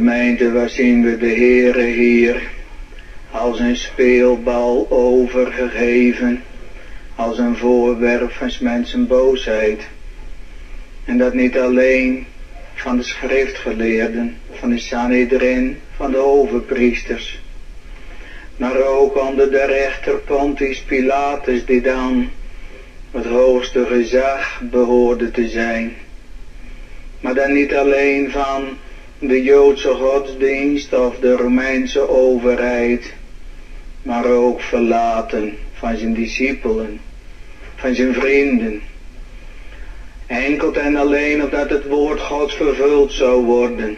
Gemeente, waar zien we de Heere hier als een speelbal overgegeven, als een voorwerp van mensen boosheid. En dat niet alleen van de schriftgeleerden, van de Sanhedrin, van de overpriesters, maar ook onder de rechter Pontius Pilatus, die dan het hoogste gezag behoorde te zijn. Maar dan niet alleen van de Joodse godsdienst of de Romeinse overheid, maar ook verlaten van zijn discipelen, van zijn vrienden. Enkel en alleen opdat het woord Gods vervuld zou worden.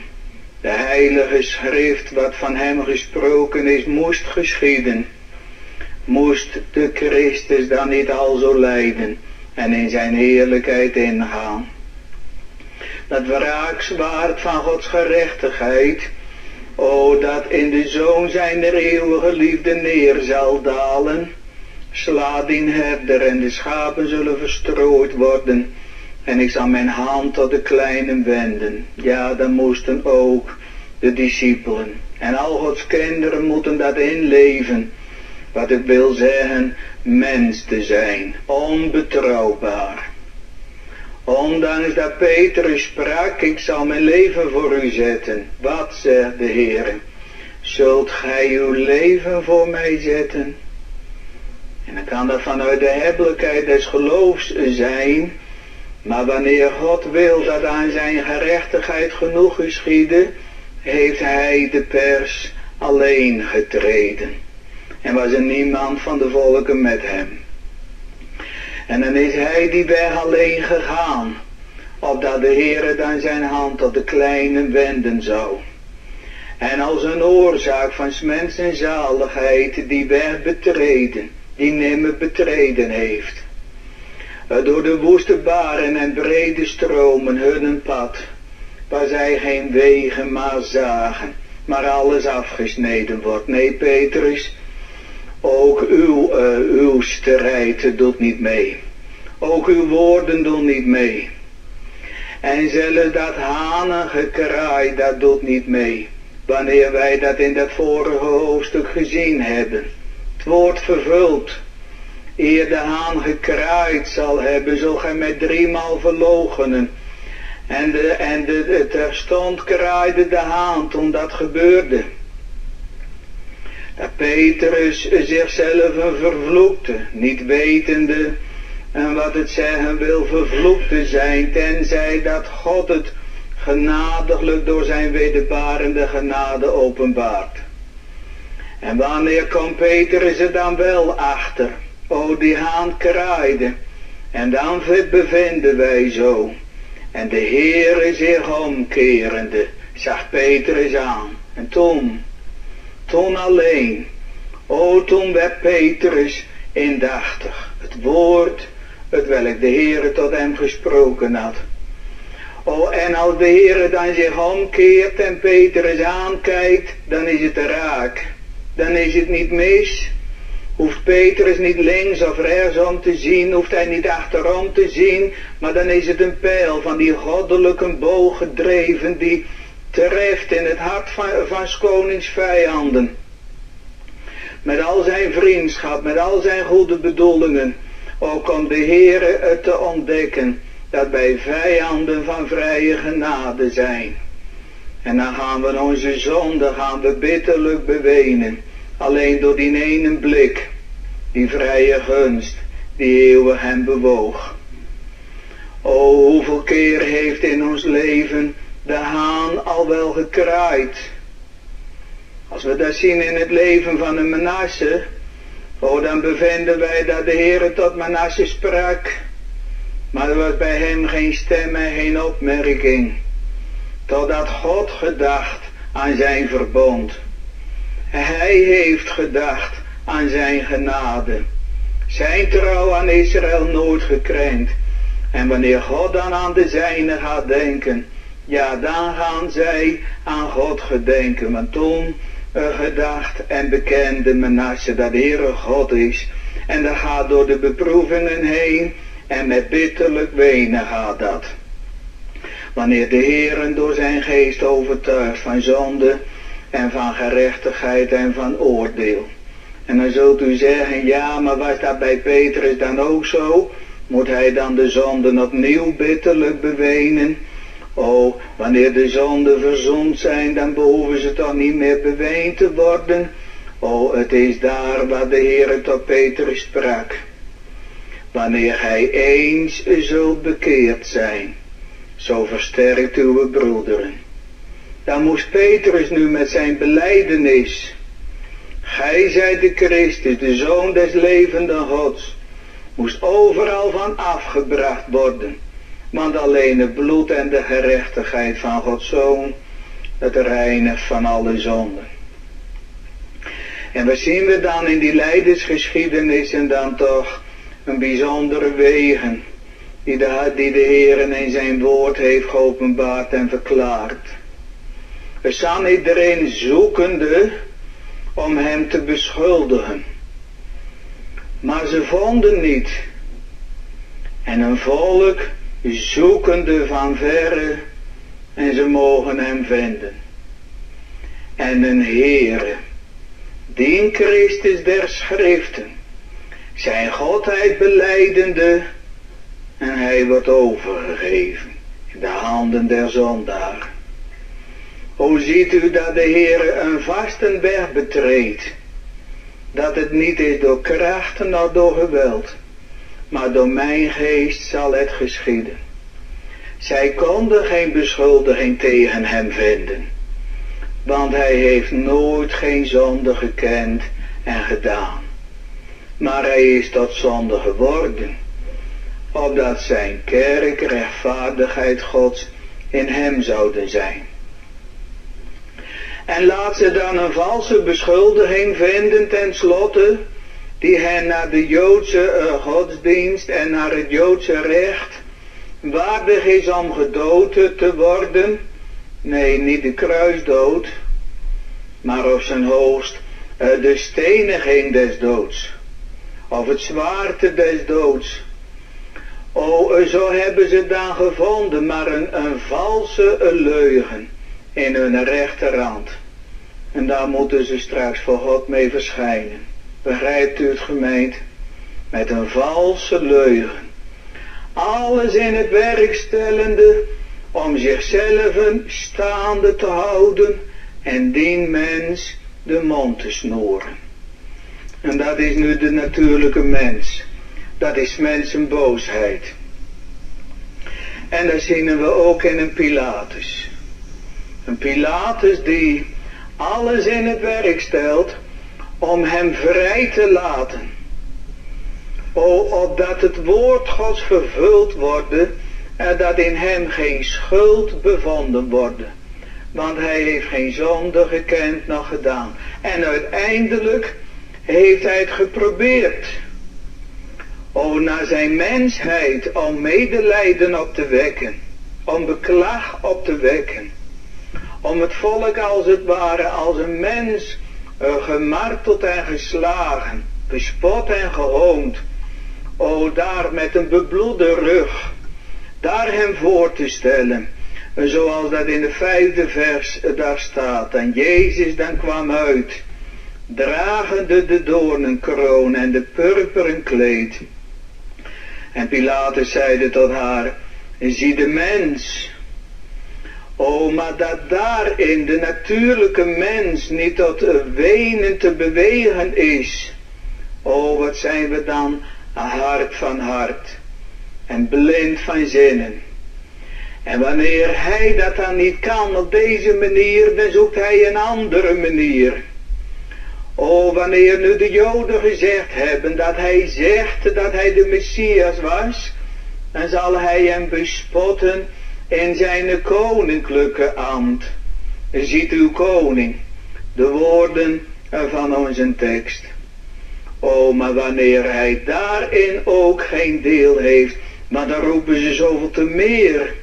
De heilige schrift wat van hem gesproken is, moest geschieden. Moest de Christus dan niet al zo lijden en in zijn heerlijkheid ingaan. Dat wraakzwaard van Gods gerechtigheid, o dat in de zoon zijn eeuwige liefde neer zal dalen, sla die herder en de schapen zullen verstrooid worden en ik zal mijn hand tot de kleinen wenden. Ja, dan moesten ook de discipelen. En al Gods kinderen moeten dat inleven. Wat het wil zeggen, mens te zijn. Onbetrouwbaar. Ondanks dat Petrus sprak, ik zal mijn leven voor u zetten. Wat zegt de Heer? Zult gij uw leven voor mij zetten? En dan kan dat vanuit de hebbelijkheid des geloofs zijn. Maar wanneer God wil dat aan zijn gerechtigheid genoeg geschieden, heeft hij de pers alleen getreden. En was er niemand van de volken met hem. En dan is hij die weg alleen gegaan, opdat de Heere dan zijn hand tot de kleine wenden zou. En als een oorzaak van mensen zaligheid die weg betreden, die nimmer betreden heeft. Door de woeste baren en brede stromen hun pad, waar zij geen wegen maar zagen, maar alles afgesneden wordt. Nee, Petrus, ook uw, uh, uw strijd doet niet mee. Ook uw woorden doen niet mee. En zelfs dat hanengekraai, dat doet niet mee. Wanneer wij dat in dat vorige hoofdstuk gezien hebben. Het woord vervuld. Eer de haan gekraaid zal hebben, zul gij mij driemaal verlogenen. En, de, en de, terstond kraaide de haan toen dat gebeurde. Dat Petrus zichzelf vervloekte, niet wetende en wat het zeggen wil vervloekt te zijn, tenzij dat God het genadiglijk door zijn wederbarende genade openbaart. En wanneer komt Petrus er dan wel achter? O, die haan kraaide. En dan bevinden wij zo. En de Heere zich omkerende, zag Petrus aan. En toen, toen alleen, o toen werd Petrus indachtig. Het woord, het welk de Heere tot hem gesproken had. O, en als de Heere dan zich omkeert en Petrus aankijkt, dan is het raak. Dan is het niet mis. Hoeft Petrus niet links of rechts om te zien, hoeft hij niet achterom te zien, maar dan is het een pijl van die goddelijke boog gedreven die treft in het hart van, van vijanden. Met al zijn vriendschap, met al zijn goede bedoelingen, ook om de Heere het te ontdekken dat wij vijanden van vrije genade zijn. En dan gaan we onze zonde gaan we bitterlijk bewenen. Alleen door die ene blik, die vrije gunst, die eeuwig hem bewoog. O, hoeveel keer heeft in ons leven de haan al wel gekraaid. Als we dat zien in het leven van een menasse, o, dan bevinden wij dat de Heer tot Manasse sprak. Maar er was bij hem geen stem en geen opmerking. Totdat God gedacht aan zijn verbond. Hij heeft gedacht aan zijn genade. Zijn trouw aan Israël nooit gekrenkt. En wanneer God dan aan de zijne gaat denken, ja dan gaan zij aan God gedenken. Want toen uh, gedacht en bekende Menasse dat Heere God is. En dat gaat door de beproevingen heen en met bitterlijk wenen gaat dat. Wanneer de Heeren door zijn geest overtuigt van zonde en van gerechtigheid en van oordeel. En dan zult u zeggen, ja, maar was dat bij Petrus dan ook zo? Moet hij dan de zonden opnieuw bitterlijk bewenen? Oh, wanneer de zonden verzond zijn, dan behoeven ze toch niet meer beweend te worden? Oh, het is daar waar de Heer tot Petrus sprak. Wanneer hij eens zult bekeerd zijn, zo versterkt uw broederen. Dan moest Petrus nu met zijn beleidenis. Gij zijt de Christus, de Zoon des levenden Gods. Moest overal van afgebracht worden. Want alleen het bloed en de gerechtigheid van Gods Zoon, het reinigt van alle zonden. En wat zien we dan in die en dan toch een bijzondere wegen die de, die de Heer in zijn woord heeft geopenbaard en verklaard. We staan iedereen zoekende om hem te beschuldigen. Maar ze vonden niet. En een volk zoekende van verre en ze mogen hem vinden. En een Heere, die Christus der schriften, zijn godheid beleidende en hij wordt overgegeven in de handen der zondaar. Hoe ziet u dat de Heer een vaste weg betreedt? Dat het niet is door kracht, noch door geweld, maar door mijn geest zal het geschieden. Zij konden geen beschuldiging tegen hem vinden, want hij heeft nooit geen zonde gekend en gedaan. Maar hij is tot zonde geworden, opdat zijn kerk rechtvaardigheid Gods in hem zouden zijn. En laat ze dan een valse beschuldiging vinden tenslotte, die hen naar de Joodse uh, godsdienst en naar het Joodse recht waardig is om gedood te worden. Nee, niet de kruisdood, maar op zijn hoogst uh, de steniging des doods. Of het zwaarte des doods. O, uh, zo hebben ze dan gevonden, maar een, een valse leugen in hun rechterhand. En daar moeten ze straks voor God mee verschijnen. Begrijpt u het gemeente? Met een valse leugen. Alles in het werk stellende om zichzelf staande te houden en die mens de mond te snoeren. En dat is nu de natuurlijke mens. Dat is mensenboosheid. En dat zien we ook in een Pilatus. Een Pilatus die alles in het werk stelt om hem vrij te laten. O, opdat het woord Gods vervuld worden en dat in hem geen schuld bevonden worden. Want hij heeft geen zonde gekend nog gedaan. En uiteindelijk heeft hij het geprobeerd. O, naar zijn mensheid om medelijden op te wekken. Om beklag op te wekken om het volk als het ware als een mens gemarteld en geslagen, bespot en gehoond. O daar met een bebloede rug, daar hem voor te stellen. Zoals dat in de vijfde vers daar staat. En Jezus dan kwam uit, dragende de doornenkroon en de purperen kleed. En Pilatus zeide tot haar, zie de mens, O, maar dat daarin de natuurlijke mens niet tot wenen te bewegen is. O, wat zijn we dan hart van hart en blind van zinnen. En wanneer hij dat dan niet kan op deze manier, dan zoekt hij een andere manier. O, wanneer nu de Joden gezegd hebben dat hij zegt dat hij de Messias was, dan zal hij hem bespotten in zijn koninklijke ambt. Ziet uw koning, de woorden van onze tekst. O, maar wanneer hij daarin ook geen deel heeft, maar dan roepen ze zoveel te meer.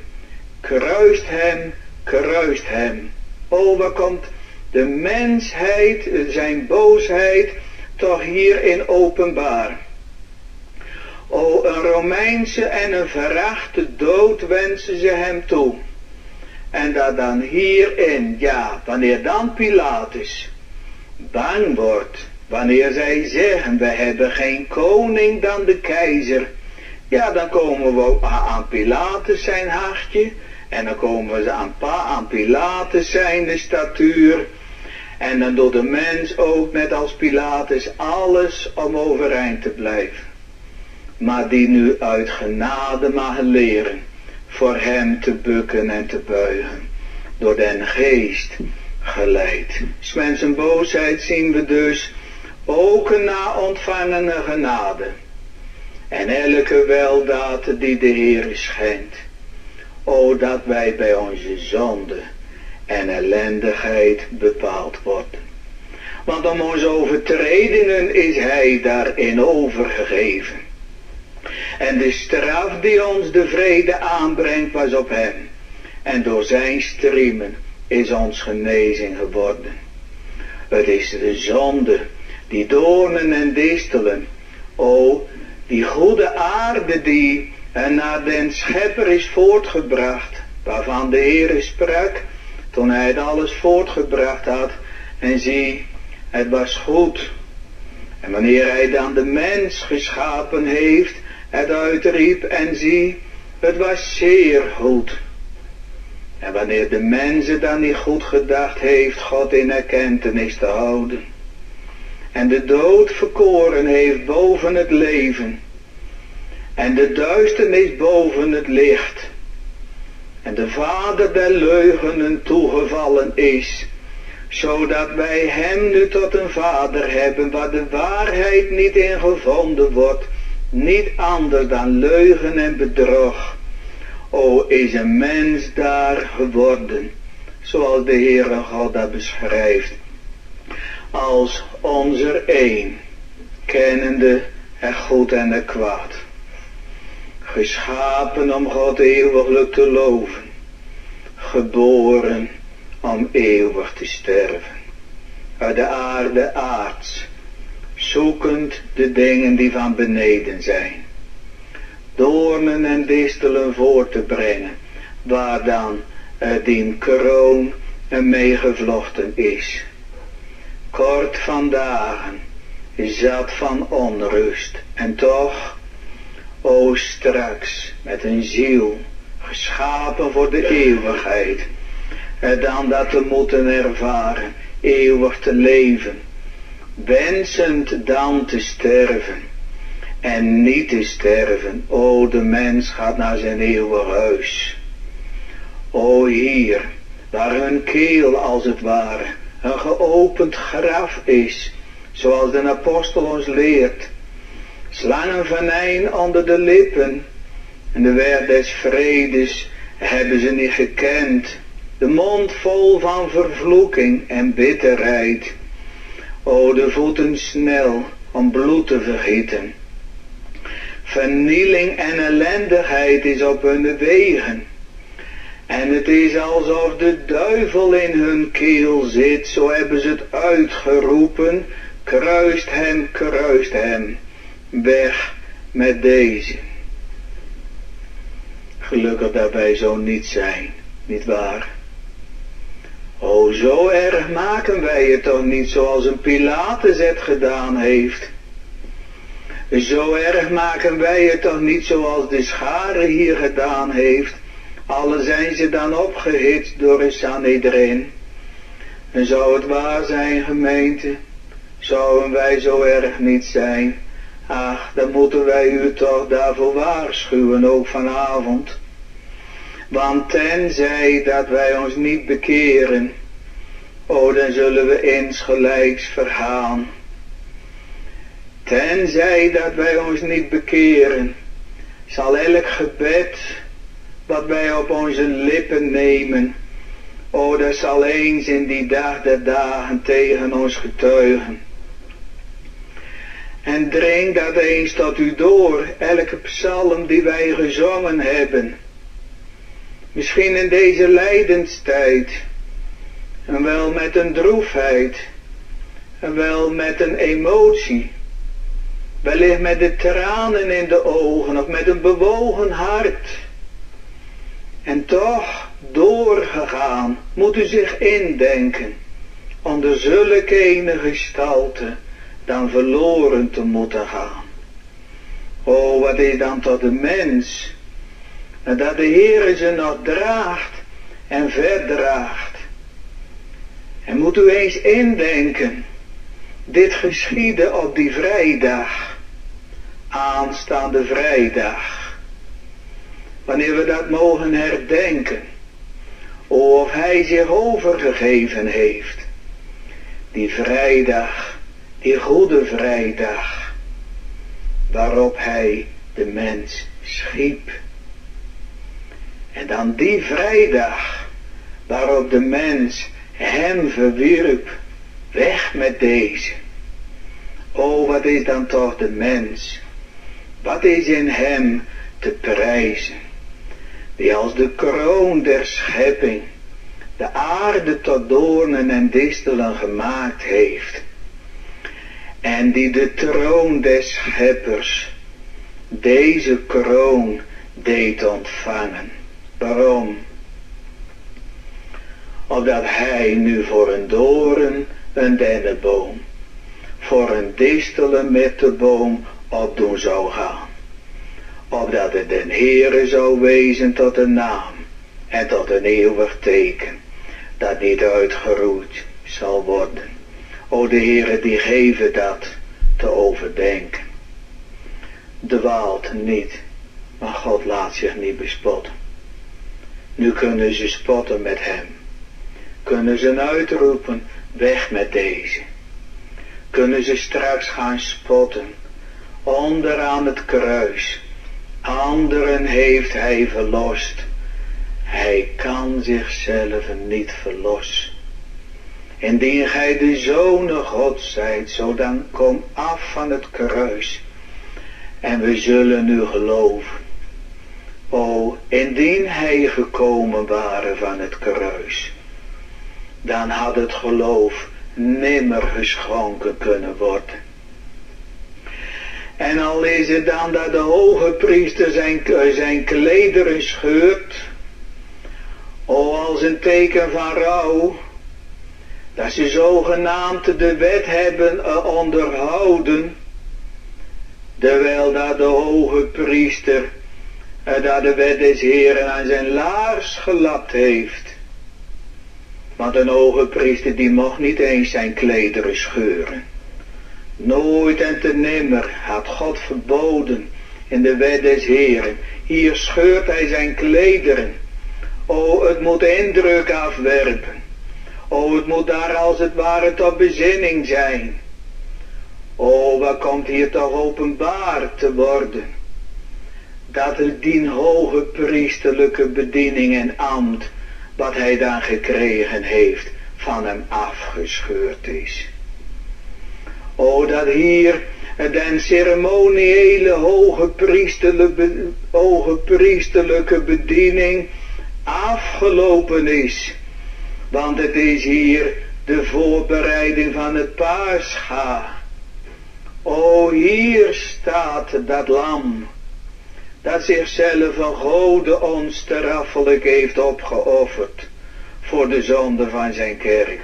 Kruist hem, kruist hem. O, waar komt de mensheid, zijn boosheid, toch hierin openbaar. O, een Romeinse en een verachte dood wensen ze hem toe. En dat dan hierin, ja, wanneer dan Pilatus bang wordt, wanneer zij zeggen, we hebben geen koning dan de keizer, ja, dan komen we aan Pilatus zijn hartje, en dan komen ze aan, aan Pilatus zijn statuur, en dan doet de mens ook net als Pilatus alles om overeind te blijven. Maar die nu uit genade mag leren voor hem te bukken en te buigen. Door den geest geleid. Mensen boosheid zien we dus ook na ontvangene genade. En elke weldaad die de Heer schenkt. O dat wij bij onze zonde en ellendigheid bepaald worden. Want om onze overtredingen is hij daarin overgegeven. En de straf die ons de vrede aanbrengt was op hem. En door zijn striemen is ons genezing geworden. Het is de zonde, die doornen en distelen. O, die goede aarde die naar den schepper is voortgebracht. Waarvan de Heer sprak toen hij het alles voortgebracht had. En zie, het was goed. En wanneer hij dan de mens geschapen heeft, het uitriep en zie, het was zeer goed. En wanneer de mensen dan niet goed gedacht heeft God in erkentenis te houden. En de dood verkoren heeft boven het leven. En de duisternis boven het licht. En de vader der leugenen toegevallen is. Zodat wij hem nu tot een vader hebben waar de waarheid niet in gevonden wordt niet anders dan leugen en bedrog. O, is een mens daar geworden, zoals de Heere God dat beschrijft, als onze een, kennende het goed en het kwaad. Geschapen om God eeuwiglijk te loven, geboren om eeuwig te sterven. Uit de aarde aards, zoekend de dingen die van beneden zijn. Doornen en distelen voor te brengen, waar dan uh, die kroon meegevlochten is. Kort van zat van onrust, en toch, o straks, met een ziel, geschapen voor de eeuwigheid, en dan dat te moeten ervaren, eeuwig te leven, wensend dan te sterven en niet te sterven. O, de mens gaat naar zijn eeuwig huis. O hier, waar hun keel als het ware een geopend graf is, zoals de apostel ons leert. Slangenvenijn onder de lippen en de weg des vredes hebben ze niet gekend. De mond vol van vervloeking en bitterheid. O, de voeten snel om bloed te vergieten. Vernieling en ellendigheid is op hun wegen. En het is alsof de duivel in hun keel zit, zo hebben ze het uitgeroepen. Kruist hem, kruist hem. Weg met deze. Gelukkig dat wij zo niet zijn, niet waar? O, zo erg maken wij het toch niet zoals een Pilatus het gedaan heeft. Zo erg maken wij het toch niet zoals de schare hier gedaan heeft. Alle zijn ze dan opgehitst door een Sanhedrin. En zou het waar zijn, gemeente, zouden wij zo erg niet zijn. Ach, dan moeten wij u toch daarvoor waarschuwen, ook vanavond. Want tenzij dat wij ons niet bekeren, o dan zullen we insgelijks vergaan. Tenzij dat wij ons niet bekeren, zal elk gebed wat wij op onze lippen nemen, o dat zal eens in die dag der dagen tegen ons getuigen. En dring dat eens tot u door, elke psalm die wij gezongen hebben. Misschien in deze lijdenstijd. En wel met een droefheid. En wel met een emotie. Wellicht met de tranen in de ogen of met een bewogen hart. En toch, doorgegaan, moet u zich indenken, onder zulke ene gestalte dan verloren te moeten gaan. O, wat is dan tot de mens, en dat de Heer ze nog draagt en verdraagt. En moet u eens indenken, dit geschiedde op die vrijdag, aanstaande vrijdag. Wanneer we dat mogen herdenken, of hij zich overgegeven heeft. Die vrijdag, die goede vrijdag, waarop hij de mens schiep. En dan die vrijdag, waarop de mens hem verwierp, weg met deze. O, wat is dan toch de mens? Wat is in hem te prijzen? Die als de kroon der schepping de aarde tot doornen en distelen gemaakt heeft. En die de troon des scheppers deze kroon deed ontvangen. Waarom? Opdat hij nu voor een doren een dennenboom, voor een distelen met de boom opdoen zou gaan. Opdat het den Heere zou wezen tot een naam en tot een eeuwig teken, dat niet uitgeroeid zal worden. O de Heere die geven dat te overdenken. Dwaalt niet, maar God laat zich niet bespotten. Nu kunnen ze spotten met hem. Kunnen ze uitroepen, weg met deze. Kunnen ze straks gaan spotten, onderaan het kruis. Anderen heeft hij verlost. Hij kan zichzelf niet verlossen. Indien gij de zonen God zijt, zo dan kom af van het kruis. En we zullen nu geloven. O, indien hij gekomen waren van het kruis, dan had het geloof nimmer geschonken kunnen worden. En al is het dan dat de hoge priester zijn, zijn klederen scheurt, o als een teken van rouw, dat ze zogenaamd de wet hebben eh, onderhouden, terwijl dat de hoge priester dat de wet des Heren aan zijn laars gelapt heeft. Want een hoge priester die mocht niet eens zijn klederen scheuren. Nooit en te nimmer had God verboden in de wet des Heren. Hier scheurt hij zijn klederen. O, het moet indruk afwerpen. O, het moet daar als het ware tot bezinning zijn. O, wat komt hier toch openbaar te worden? Dat het dien hoge priesterlijke bediening en ambt, wat hij dan gekregen heeft, van hem afgescheurd is. O, dat hier den ceremoniële hoge priesterlijke, hoge priesterlijke bediening afgelopen is. Want het is hier de voorbereiding van het paascha. O, hier staat dat lam, dat zichzelf een gode onsterfelijk heeft opgeofferd voor de zonde van zijn kerk.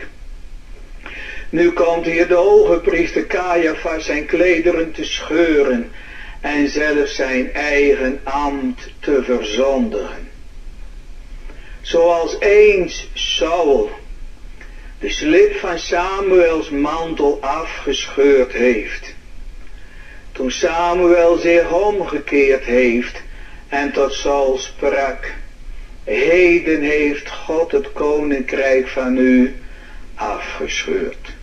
Nu komt hier de hoge priester Caiaphas zijn klederen te scheuren en zelfs zijn eigen ambt te verzondigen. Zoals eens Saul de slip van Samuels mantel afgescheurd heeft. Toen Samuel zich omgekeerd heeft en tot Saul sprak, heden heeft God het koninkrijk van u afgescheurd.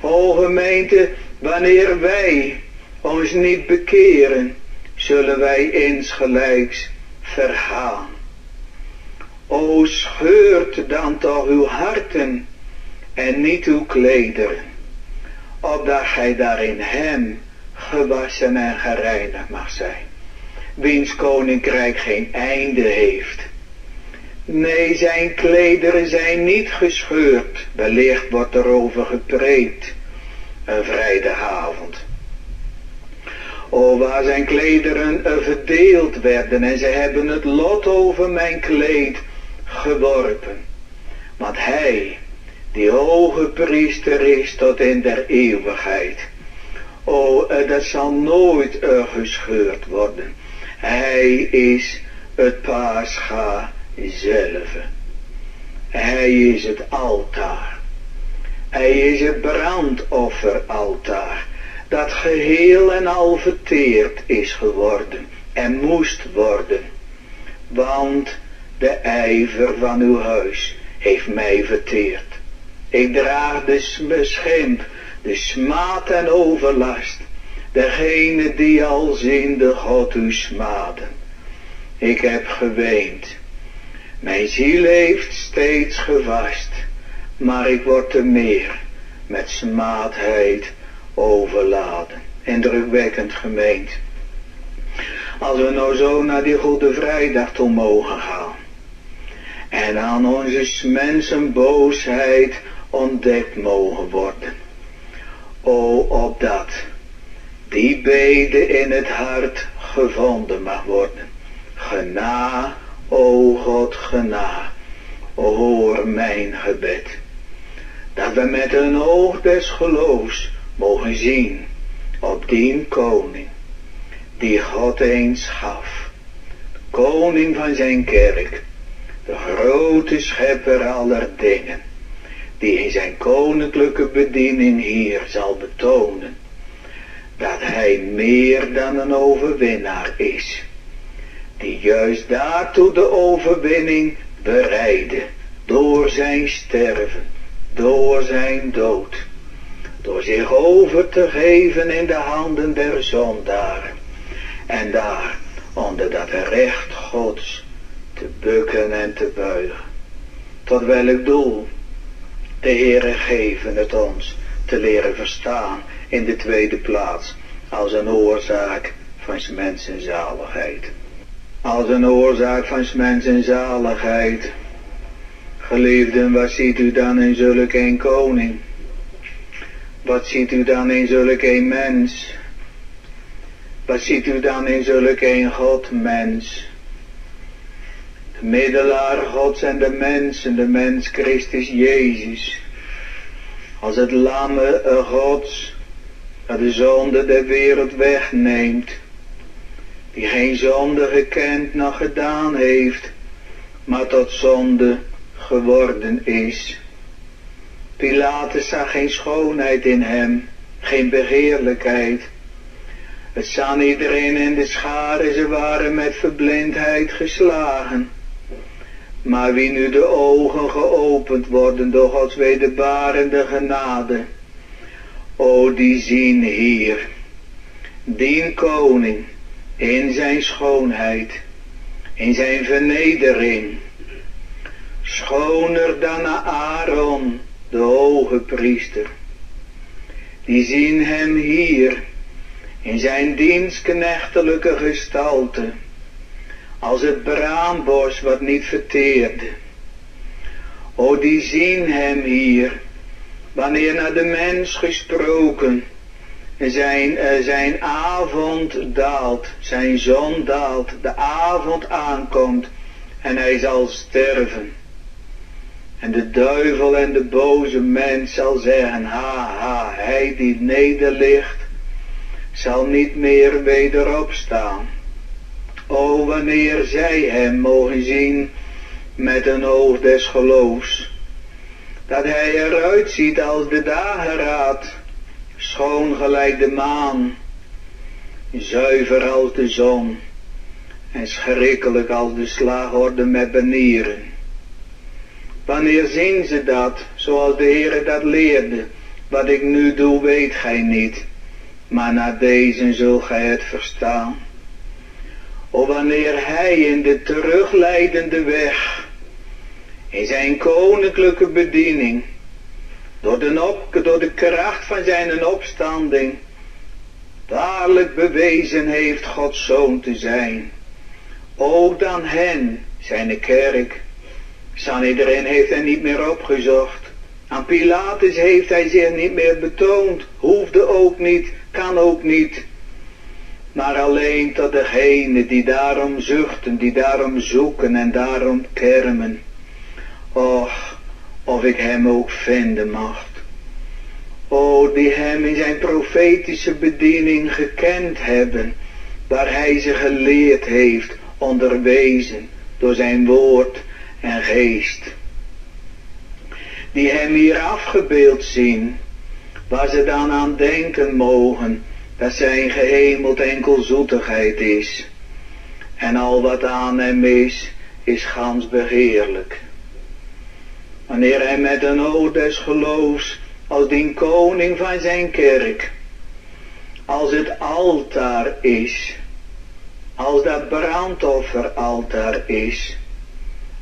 O gemeente, wanneer wij ons niet bekeren, zullen wij insgelijks vergaan. O scheurt dan toch uw harten en niet uw klederen, opdat gij daarin hem gewassen en gereinigd mag zijn, wiens koninkrijk geen einde heeft. Nee, zijn klederen zijn niet gescheurd, wellicht wordt erover gepreekt, een vrijdagavond. O, waar zijn klederen verdeeld werden en ze hebben het lot over mijn kleed geworpen. Want hij, die hoge priester is tot in der eeuwigheid. O, eh, dat zal nooit uh, gescheurd worden. Hij is het paascha zelf. Hij is het altaar. Hij is het brandofferaltaar. Dat geheel en al verteerd is geworden en moest worden. Want de ijver van uw huis heeft mij verteerd. Ik draag de beschimp, de smaad en overlast. Degene die al zinde God u smaden. Ik heb geweend. Mijn ziel heeft steeds gevast. Maar ik word te meer met smaadheid overladen. Indrukwekkend gemeend. Als we nou zo naar die Goede Vrijdag toe mogen gaan. En aan onze mensen boosheid ontdekt mogen worden. O, opdat die bede in het hart gevonden mag worden. Gena, o God, gena, hoor mijn gebed. Dat we met een oog des geloofs mogen zien op die koning, die God eens gaf. Koning van zijn kerk, de grote schepper aller dingen, die in zijn koninklijke bediening hier zal betonen, dat hij meer dan een overwinnaar is, die juist daartoe de overwinning bereidde, door zijn sterven, door zijn dood, door zich over te geven in de handen der zondaren, en daar onder dat recht Gods te bukken en te buigen. Tot welk doel? De Heere geven het ons te leren verstaan in de tweede plaats als een oorzaak van mensen zaligheid. Als een oorzaak van mensen zaligheid. Geliefden, wat ziet u dan in zulk een koning? Wat ziet u dan in zulk een mens? Wat ziet u dan in zulk een God mens? De middelaar Gods en de mensen, de mens Christus Jezus. Als het lamme Gods dat de zonde der wereld wegneemt. Die geen zonde gekend nog gedaan heeft, maar tot zonde geworden is. Pilatus zag geen schoonheid in hem, geen begeerlijkheid. Het zag iedereen in de scharen, ze waren met verblindheid geslagen. Maar wie nu de ogen geopend worden door Gods wederbarende genade, o die zien hier, die koning in zijn schoonheid, in zijn vernedering, schoner dan Aaron, de hoge priester. Die zien hem hier in zijn dienstknechtelijke gestalte, als het braambos wat niet verteerde. O, die zien hem hier, wanneer naar de mens gesproken, zijn, uh, zijn avond daalt, zijn zon daalt, de avond aankomt en hij zal sterven. En de duivel en de boze mens zal zeggen, ha ha, hij die nederligt, zal niet meer wederop staan. O, wanneer zij hem mogen zien met een oog des geloofs, dat hij eruit ziet als de dageraad, schoon gelijk de maan, zuiver als de zon, en schrikkelijk als de slagorde met banieren. Wanneer zien ze dat, zoals de Heere dat leerde, wat ik nu doe weet gij niet, maar na deze zult gij het verstaan. O wanneer hij in de terugleidende weg, in zijn koninklijke bediening, door de, op, door de kracht van zijn opstanding, waarlijk bewezen heeft Gods zoon te zijn. Ook dan hen, zijn kerk, Sanhedrin heeft hij niet meer opgezocht. Aan Pilatus heeft hij zich niet meer betoond, hoefde ook niet, kan ook niet. Maar alleen tot degene die daarom zuchten, die daarom zoeken en daarom kermen. Och, of ik hem ook vinden mag. O, die hem in zijn profetische bediening gekend hebben, waar hij ze geleerd heeft, onderwezen door zijn woord en geest. Die hem hier afgebeeld zien, waar ze dan aan denken mogen, dat zijn gehemeld enkel zoetigheid is. En al wat aan hem is, is gans begeerlijk. Wanneer hij met een oog des geloofs, als die koning van zijn kerk, als het altaar is, als dat brandofferaltaar is,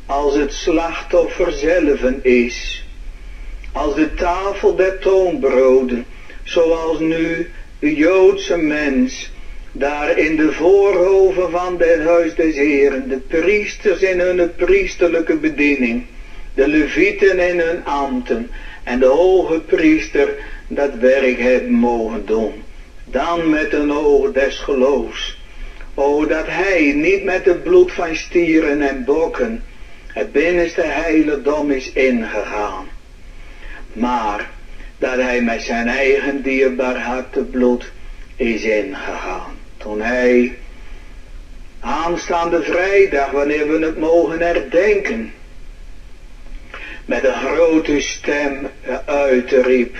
als het slachtoffer zelf is, als de tafel der toonbroden, zoals nu Joodse mens daar in de voorhoven van het huis des Heren, de priesters in hun priesterlijke bediening, de levieten in hun ambten en de hoge priester dat werk hebben mogen doen. Dan met een oog des geloofs. O, dat hij niet met het bloed van stieren en bokken het binnenste heiligdom is ingegaan. Maar dat hij met zijn eigen dierbaar hartebloed is ingegaan. Toen hij aanstaande vrijdag, wanneer we het mogen herdenken, met een grote stem uitriep,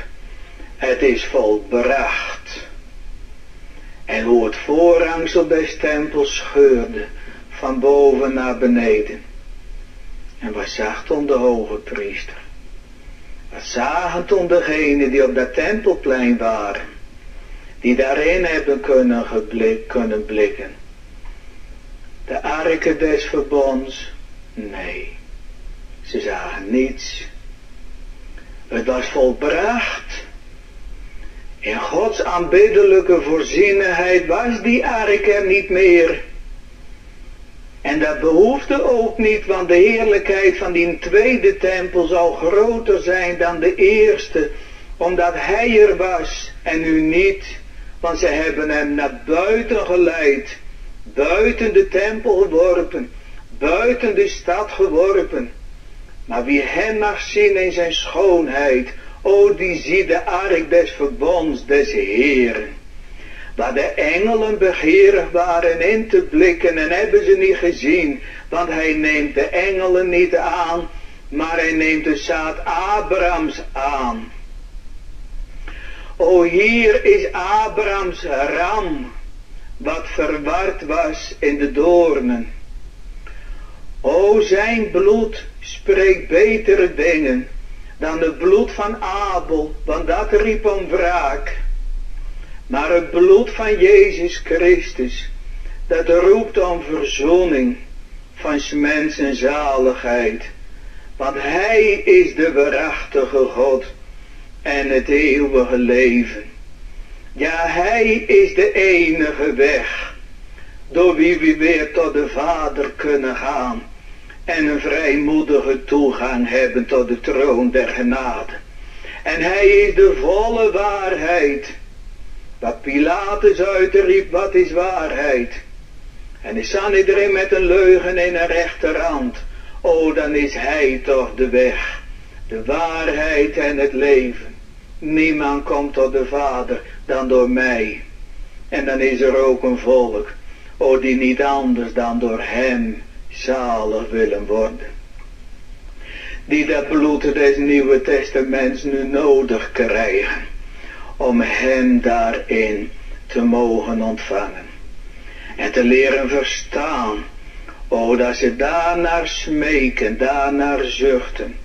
het is volbracht. En hoe het voorhangsel des tempels scheurde, van boven naar beneden. En wat zag toen de hoge priester? Zagen toen degenen die op dat tempelplein waren? Die daarin hebben kunnen, kunnen blikken. De arken des verbonds? Nee. Ze zagen niets. Het was volbracht. In Gods aanbiddelijke voorzienigheid was die ark niet meer. En dat behoefde ook niet, want de heerlijkheid van die tweede tempel zal groter zijn dan de eerste, omdat hij er was en nu niet, want ze hebben hem naar buiten geleid, buiten de tempel geworpen, buiten de stad geworpen. Maar wie hem mag zien in zijn schoonheid, o die ziet de ark des verbonds des Heeren. Waar de engelen begeerig waren in te blikken en hebben ze niet gezien. Want hij neemt de engelen niet aan, maar hij neemt de zaad Abrahams aan. O hier is Abrahams ram, wat verward was in de doornen. O zijn bloed spreekt betere dingen dan het bloed van Abel, want dat riep om wraak. Maar het bloed van Jezus Christus, dat roept om verzoening van mensen zaligheid. Want Hij is de waarachtige God en het eeuwige leven. Ja, Hij is de enige weg, door wie we weer tot de Vader kunnen gaan en een vrijmoedige toegang hebben tot de troon der genade. En Hij is de volle waarheid dat Pilatus uitriep, wat is waarheid? En is iedereen met een leugen in een rechterhand. O, dan is hij toch de weg, de waarheid en het leven. Niemand komt tot de Vader dan door mij. En dan is er ook een volk, o, die niet anders dan door hem zalig willen worden. Die dat bloed des Nieuwe Testaments nu nodig krijgen om hem daarin te mogen ontvangen. En te leren verstaan, o dat ze daarnaar smeken, daarnaar zuchten,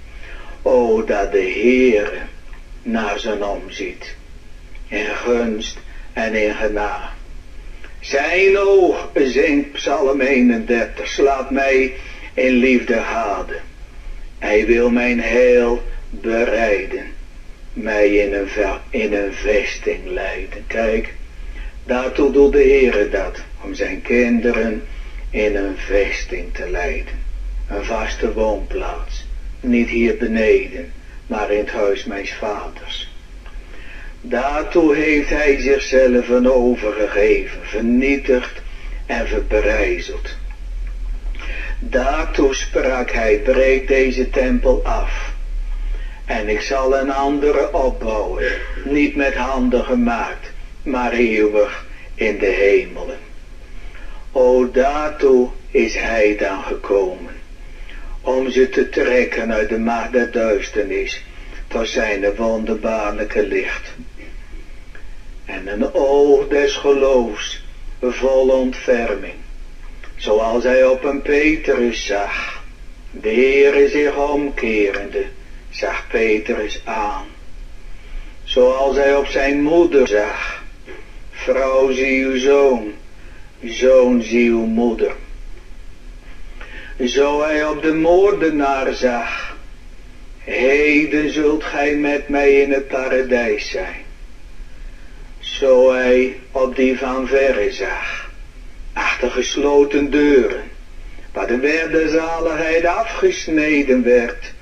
o dat de Heer naar zijn omziet, in gunst en in genade. Zijn oog, zingt Psalm 31, slaat mij in liefde hade. Hij wil mijn heil bereiden mij in een, in een vesting leiden. Kijk, daartoe doet de Heer dat, om zijn kinderen in een vesting te leiden. Een vaste woonplaats, niet hier beneden, maar in het huis mijns vaders. Daartoe heeft hij zichzelf overgegeven, vernietigd en verbrijzeld. Daartoe sprak hij, breek deze tempel af. En ik zal een andere opbouwen, niet met handen gemaakt, maar eeuwig in de hemelen. O daartoe is hij dan gekomen, om ze te trekken uit de macht der duisternis, tot zijn wonderbaarlijke licht. En een oog des geloofs, vol ontferming, zoals hij op een Petrus zag, de Heere zich omkerende, zag Petrus aan. Zoals hij op zijn moeder zag, vrouw zie uw zoon, zoon zie uw moeder. Zo hij op de moordenaar zag, heden zult gij met mij in het paradijs zijn. Zo hij op die van verre zag, achter gesloten deuren, waar de zaligheid afgesneden werd,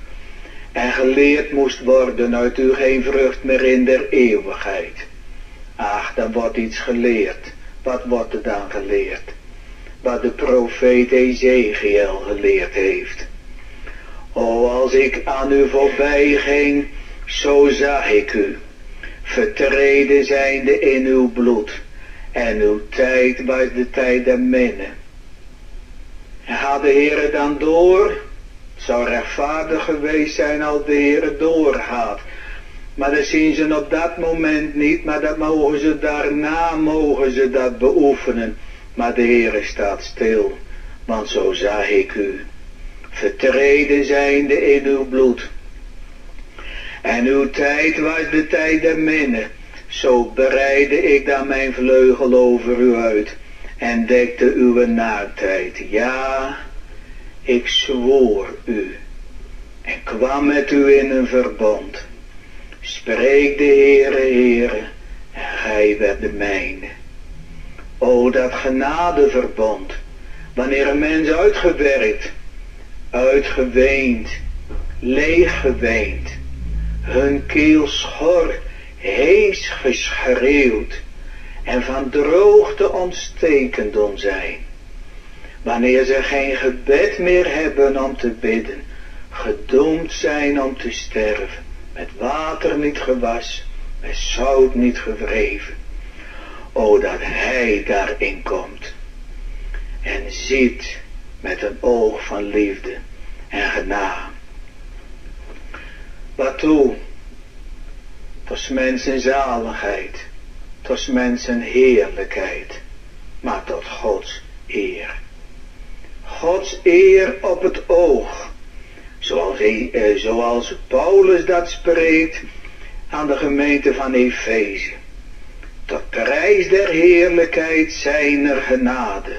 en geleerd moest worden uit u geen vrucht meer in der eeuwigheid. Ach, dan wordt iets geleerd. Wat wordt er dan geleerd? Wat de profeet Ezekiel geleerd heeft. O, als ik aan u voorbij ging, zo zag ik u, vertreden zijnde in uw bloed, en uw tijd was de tijd der minnen. En gaat de Heer dan door, zou rechtvaardig geweest zijn als de Heer doorgaat. Maar dat zien ze op dat moment niet, maar dat mogen ze daarna, mogen ze dat beoefenen. Maar de Heer staat stil, want zo zag ik u, vertreden zijnde in uw bloed. En uw tijd was de tijd der minne, zo bereidde ik dan mijn vleugel over u uit en dekte uw naartijd. Ja, ik zwoer u en kwam met u in een verbond. Spreek de Heere, Heere, en gij werd de mijne. O, dat genadeverbond, wanneer een mens uitgewerkt, uitgeweend, leeggeweend, hun keel schor, hees geschreeuwd en van droogte ontstekend om zijn wanneer ze geen gebed meer hebben om te bidden, gedoemd zijn om te sterven, met water niet gewas, met zout niet gewreven. O, dat hij daarin komt en ziet met een oog van liefde en genade. Waartoe? Tot mensen zaligheid, tot mensen heerlijkheid, maar tot Gods eer. Gods eer op het oog. Zoals, eh, zoals Paulus dat spreekt aan de gemeente van Efeze. Tot prijs der heerlijkheid zijner genade,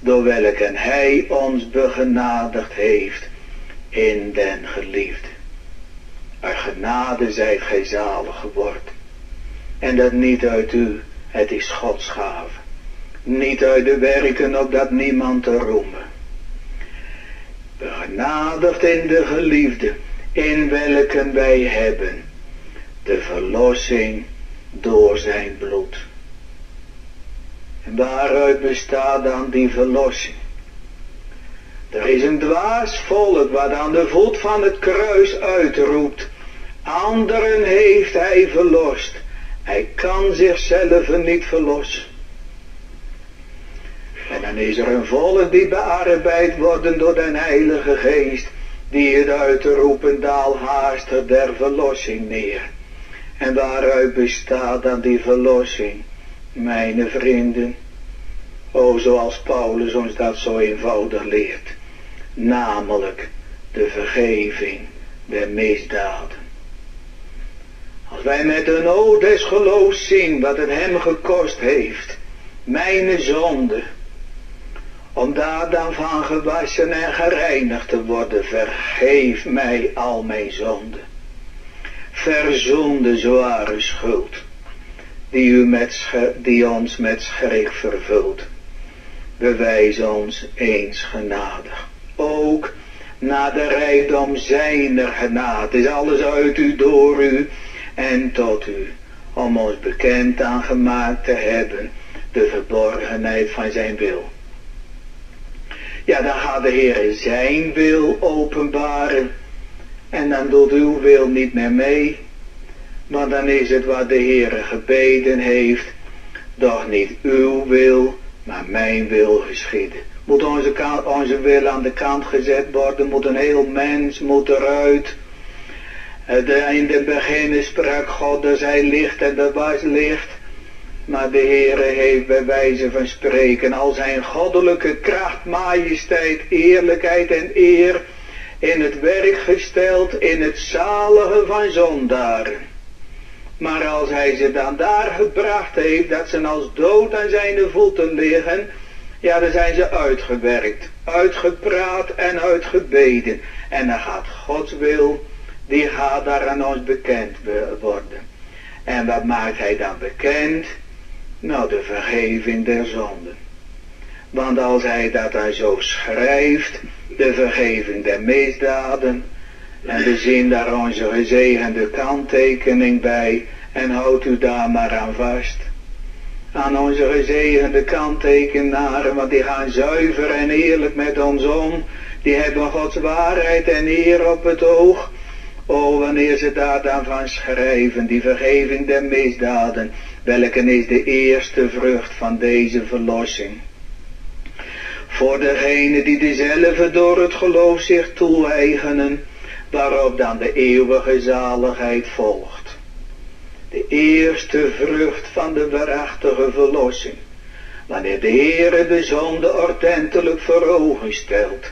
door welke hij ons begenadigd heeft in den geliefde. Uit genade zijt gij zalig geworden. En dat niet uit u, het is Gods gave. Niet uit de werken opdat niemand te roemen begenadigd in de geliefde, in welke wij hebben de verlossing door zijn bloed. En waaruit bestaat dan die verlossing? Er is een dwaas volk wat aan de voet van het kruis uitroept. Anderen heeft hij verlost. Hij kan zichzelf niet verlossen. En dan is er een volk die bearbeid worden door den heilige geest, die het uit te roepen daal haast der verlossing neer. En waaruit bestaat dan die verlossing, mijn vrienden? O, zoals Paulus ons dat zo eenvoudig leert. Namelijk de vergeving der misdaden. Als wij met een oog des geloofs zien wat het hem gekost heeft, mijn zonde, om daar dan van gewassen en gereinigd te worden. Vergeef mij al mijn zonden. Verzoen de zware schuld, die, u met die ons met schrik vervult. Bewijs ons eens genadig. Ook na de rijkdom zijner genade is alles uit u, door u en tot u, om ons bekend aangemaakt te hebben de verborgenheid van zijn wil ja dan gaat de Heer zijn wil openbaren. En dan doet uw wil niet meer mee. Maar dan is het wat de Heer gebeden heeft. Doch niet uw wil, maar mijn wil geschieden. Moet onze, onze wil aan de kant gezet worden. Moet een heel mens moet eruit. In de begin sprak God, er zij licht en er was licht. Maar de Heere heeft bij wijze van spreken al zijn goddelijke kracht, majesteit, eerlijkheid en eer in het werk gesteld in het zalige van zondaren. Maar als hij ze dan daar gebracht heeft, dat ze als dood aan zijn voeten liggen, ja, dan zijn ze uitgewerkt, uitgepraat en uitgebeden. En dan gaat Gods wil, die gaat daar aan ons bekend worden. En wat maakt hij dan bekend? Nou, de vergeving der zonden. Want als hij dat dan zo schrijft, de vergeving der misdaden, en we zien daar onze gezegende kanttekening bij, en houdt u daar maar aan vast. Aan onze gezegende kanttekenaren, want die gaan zuiver en eerlijk met ons om. Die hebben Gods waarheid en eer op het oog. Oh, wanneer ze daar dan van schrijven, die vergeving der misdaden, welke is de eerste vrucht van deze verlossing. Voor degene die dezelfde door het geloof zich toe-eigenen, waarop dan de eeuwige zaligheid volgt. De eerste vrucht van de waarachtige verlossing, wanneer de Heere de zonde ordentelijk voor ogen stelt,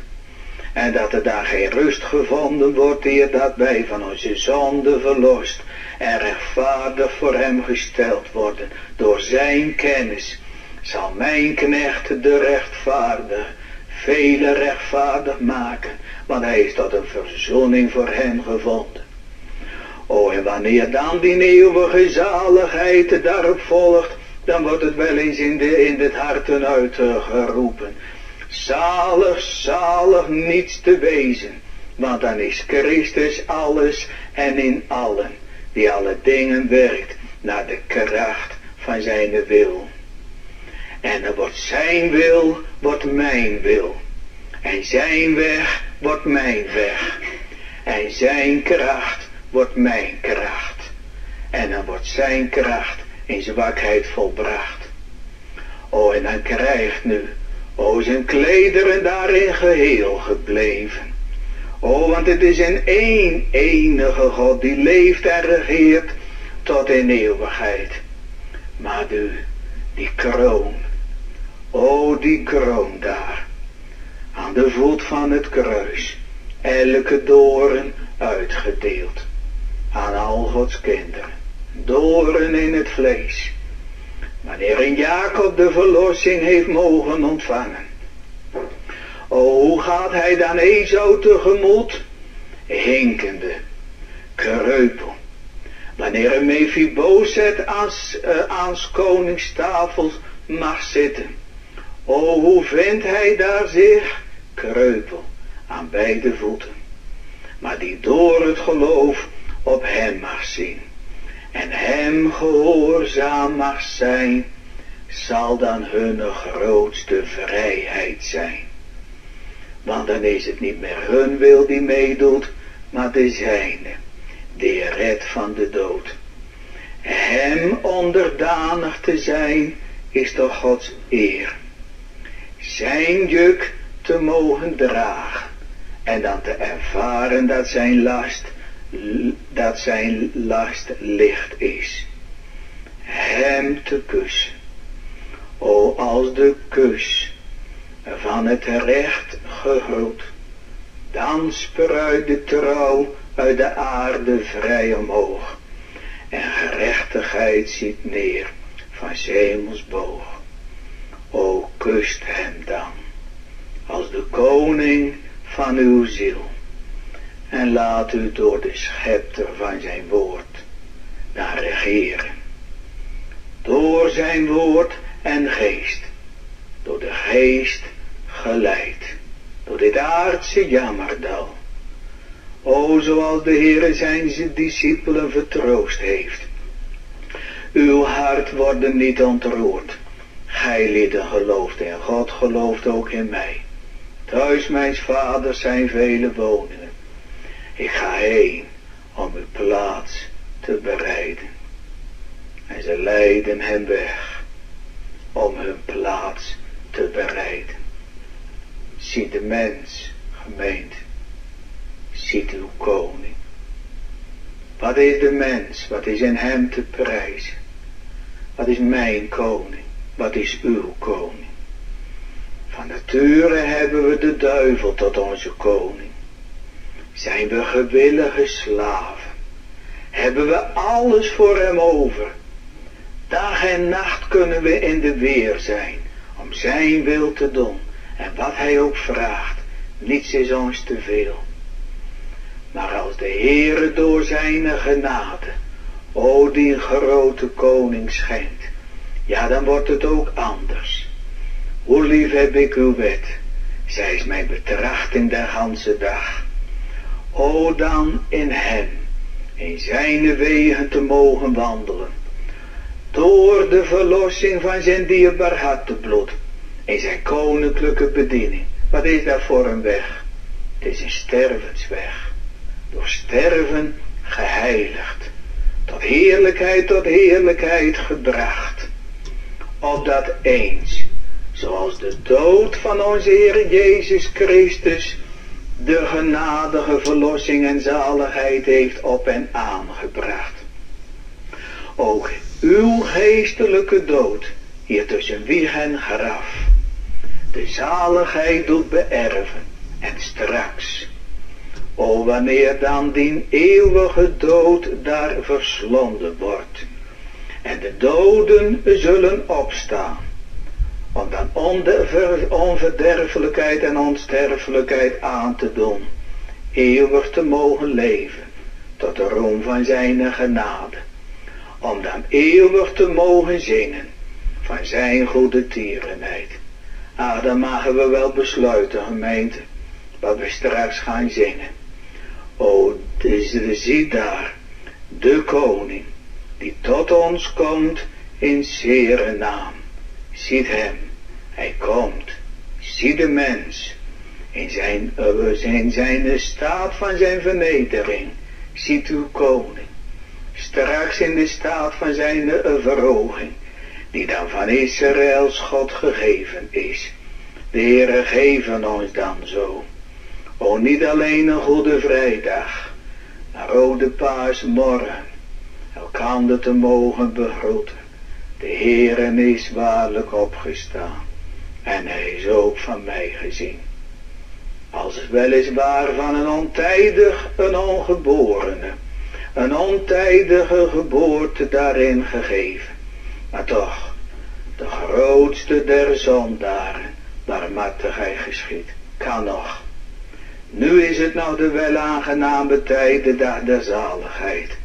en dat er daar geen rust gevonden wordt, eer dat wij van onze zonde verlost en rechtvaardig voor hem gesteld worden. Door zijn kennis zal mijn knecht de rechtvaardig, vele rechtvaardig maken, want hij is tot een verzoening voor hem gevonden. O, en wanneer dan die eeuwige zaligheid daarop volgt, dan wordt het wel eens in, de, in het harten uitgeroepen. Zalig, zalig niets te wezen, want dan is Christus alles en in allen die alle dingen werkt naar de kracht van zijn wil. En dan wordt zijn wil, wordt mijn wil. En zijn weg wordt mijn weg. En zijn kracht wordt mijn kracht. En dan wordt zijn kracht in zwakheid volbracht. O, en dan krijgt nu, o, zijn klederen daarin geheel gebleven. Oh, want het is een één enige God die leeft en regeert tot in eeuwigheid. Maar u, die kroon, oh die kroon daar, aan de voet van het kruis, elke doren uitgedeeld aan al Gods kinderen, doren in het vlees. Wanneer een Jacob de verlossing heeft mogen ontvangen, O, hoe gaat hij dan Ezou tegemoet? Hinkende, kreupel. Wanneer een Mephibozet aan, uh, koningstafels mag zitten. O, hoe vindt hij daar zich? Kreupel, aan beide voeten. Maar die door het geloof op hem mag zien. En hem gehoorzaam mag zijn, zal dan hun grootste vrijheid zijn. Want dan is het niet meer hun wil die meedoet, maar de zijne, die redt van de dood. Hem onderdanig te zijn, is toch Gods eer. Zijn juk te mogen dragen en dan te ervaren dat zijn last, dat zijn last licht is. Hem te kussen. O, als de kus van het recht gehuld. Dan spruit de trouw uit de aarde vrij omhoog. En gerechtigheid ziet neer van zemels boog. O kust hem dan, als de koning van uw ziel. En laat u door de schepter van zijn woord naar regeren. Door zijn woord en geest, door de geest geleid door dit aardse jammerdal. O, zoals de Heere zijn discipelen vertroost heeft. Uw hart wordt niet ontroerd. Gij lieden gelooft in God, gelooft ook in mij. Thuis mijns vaders zijn vele woningen. Ik ga heen om uw plaats te bereiden. En ze leiden hem weg om hun plaats te bereiden. Zie de mens, gemeente, ziet uw koning. Wat is de mens, wat is in hem te prijzen? Wat is mijn koning, wat is uw koning? Van nature hebben we de duivel tot onze koning. Zijn we gewillige slaven. Hebben we alles voor hem over. Dag en nacht kunnen we in de weer zijn. Om zijn wil te doen. En wat hij ook vraagt. Niets is ons te veel. Maar als de Heere door zijn genade. O die grote koning schenkt. Ja dan wordt het ook anders. Hoe lief heb ik uw wet, zij is mijn betrachting de ganse dag. O dan in hem, in zijn wegen te mogen wandelen, door de verlossing van zijn dierbaar bloed, in zijn koninklijke bediening. Wat is dat voor een weg? Het is een stervensweg, door sterven geheiligd, tot heerlijkheid tot heerlijkheid gebracht, opdat eens zoals de dood van onze Heer Jezus Christus de genadige verlossing en zaligheid heeft op en aangebracht. Ook uw geestelijke dood, hier tussen wieg en graf, de zaligheid doet beërven en straks, o wanneer dan die eeuwige dood daar verslonden wordt, en de doden zullen opstaan, om dan onverderfelijkheid en onsterfelijkheid aan te doen, eeuwig te mogen leven, tot de roem van zijn genade, om dan eeuwig te mogen zingen van zijn goede tierenheid. Ah, dan mogen we wel besluiten, gemeente, wat we straks gaan zingen. O, dus zie daar, de koning, die tot ons komt in zere naam. Ziet hem, hij komt. Zie de mens in zijn, in zijn staat van zijn vernedering. Ziet uw koning. Straks in de staat van zijn verhoging. Die dan van Israëls God gegeven is. De Heere geven ons dan zo. O niet alleen een goede vrijdag. Maar ook de paasmorgen. Elkander te mogen begroeten. De Heere is waarlijk opgestaan. En hij is ook van mij gezien. Als weliswaar van een ontijdig, een ongeborene. Een ontijdige geboorte daarin gegeven. Maar toch, de grootste der zondaren, barmhartig hij geschiet, kan nog. Nu is het nou de welaangename tijd, de der zaligheid.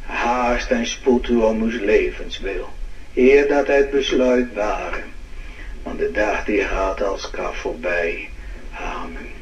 Haast en spoed u om uw levenswil, eer dat het besluit waren want de dag die gaat als kaf voorbij. Amen.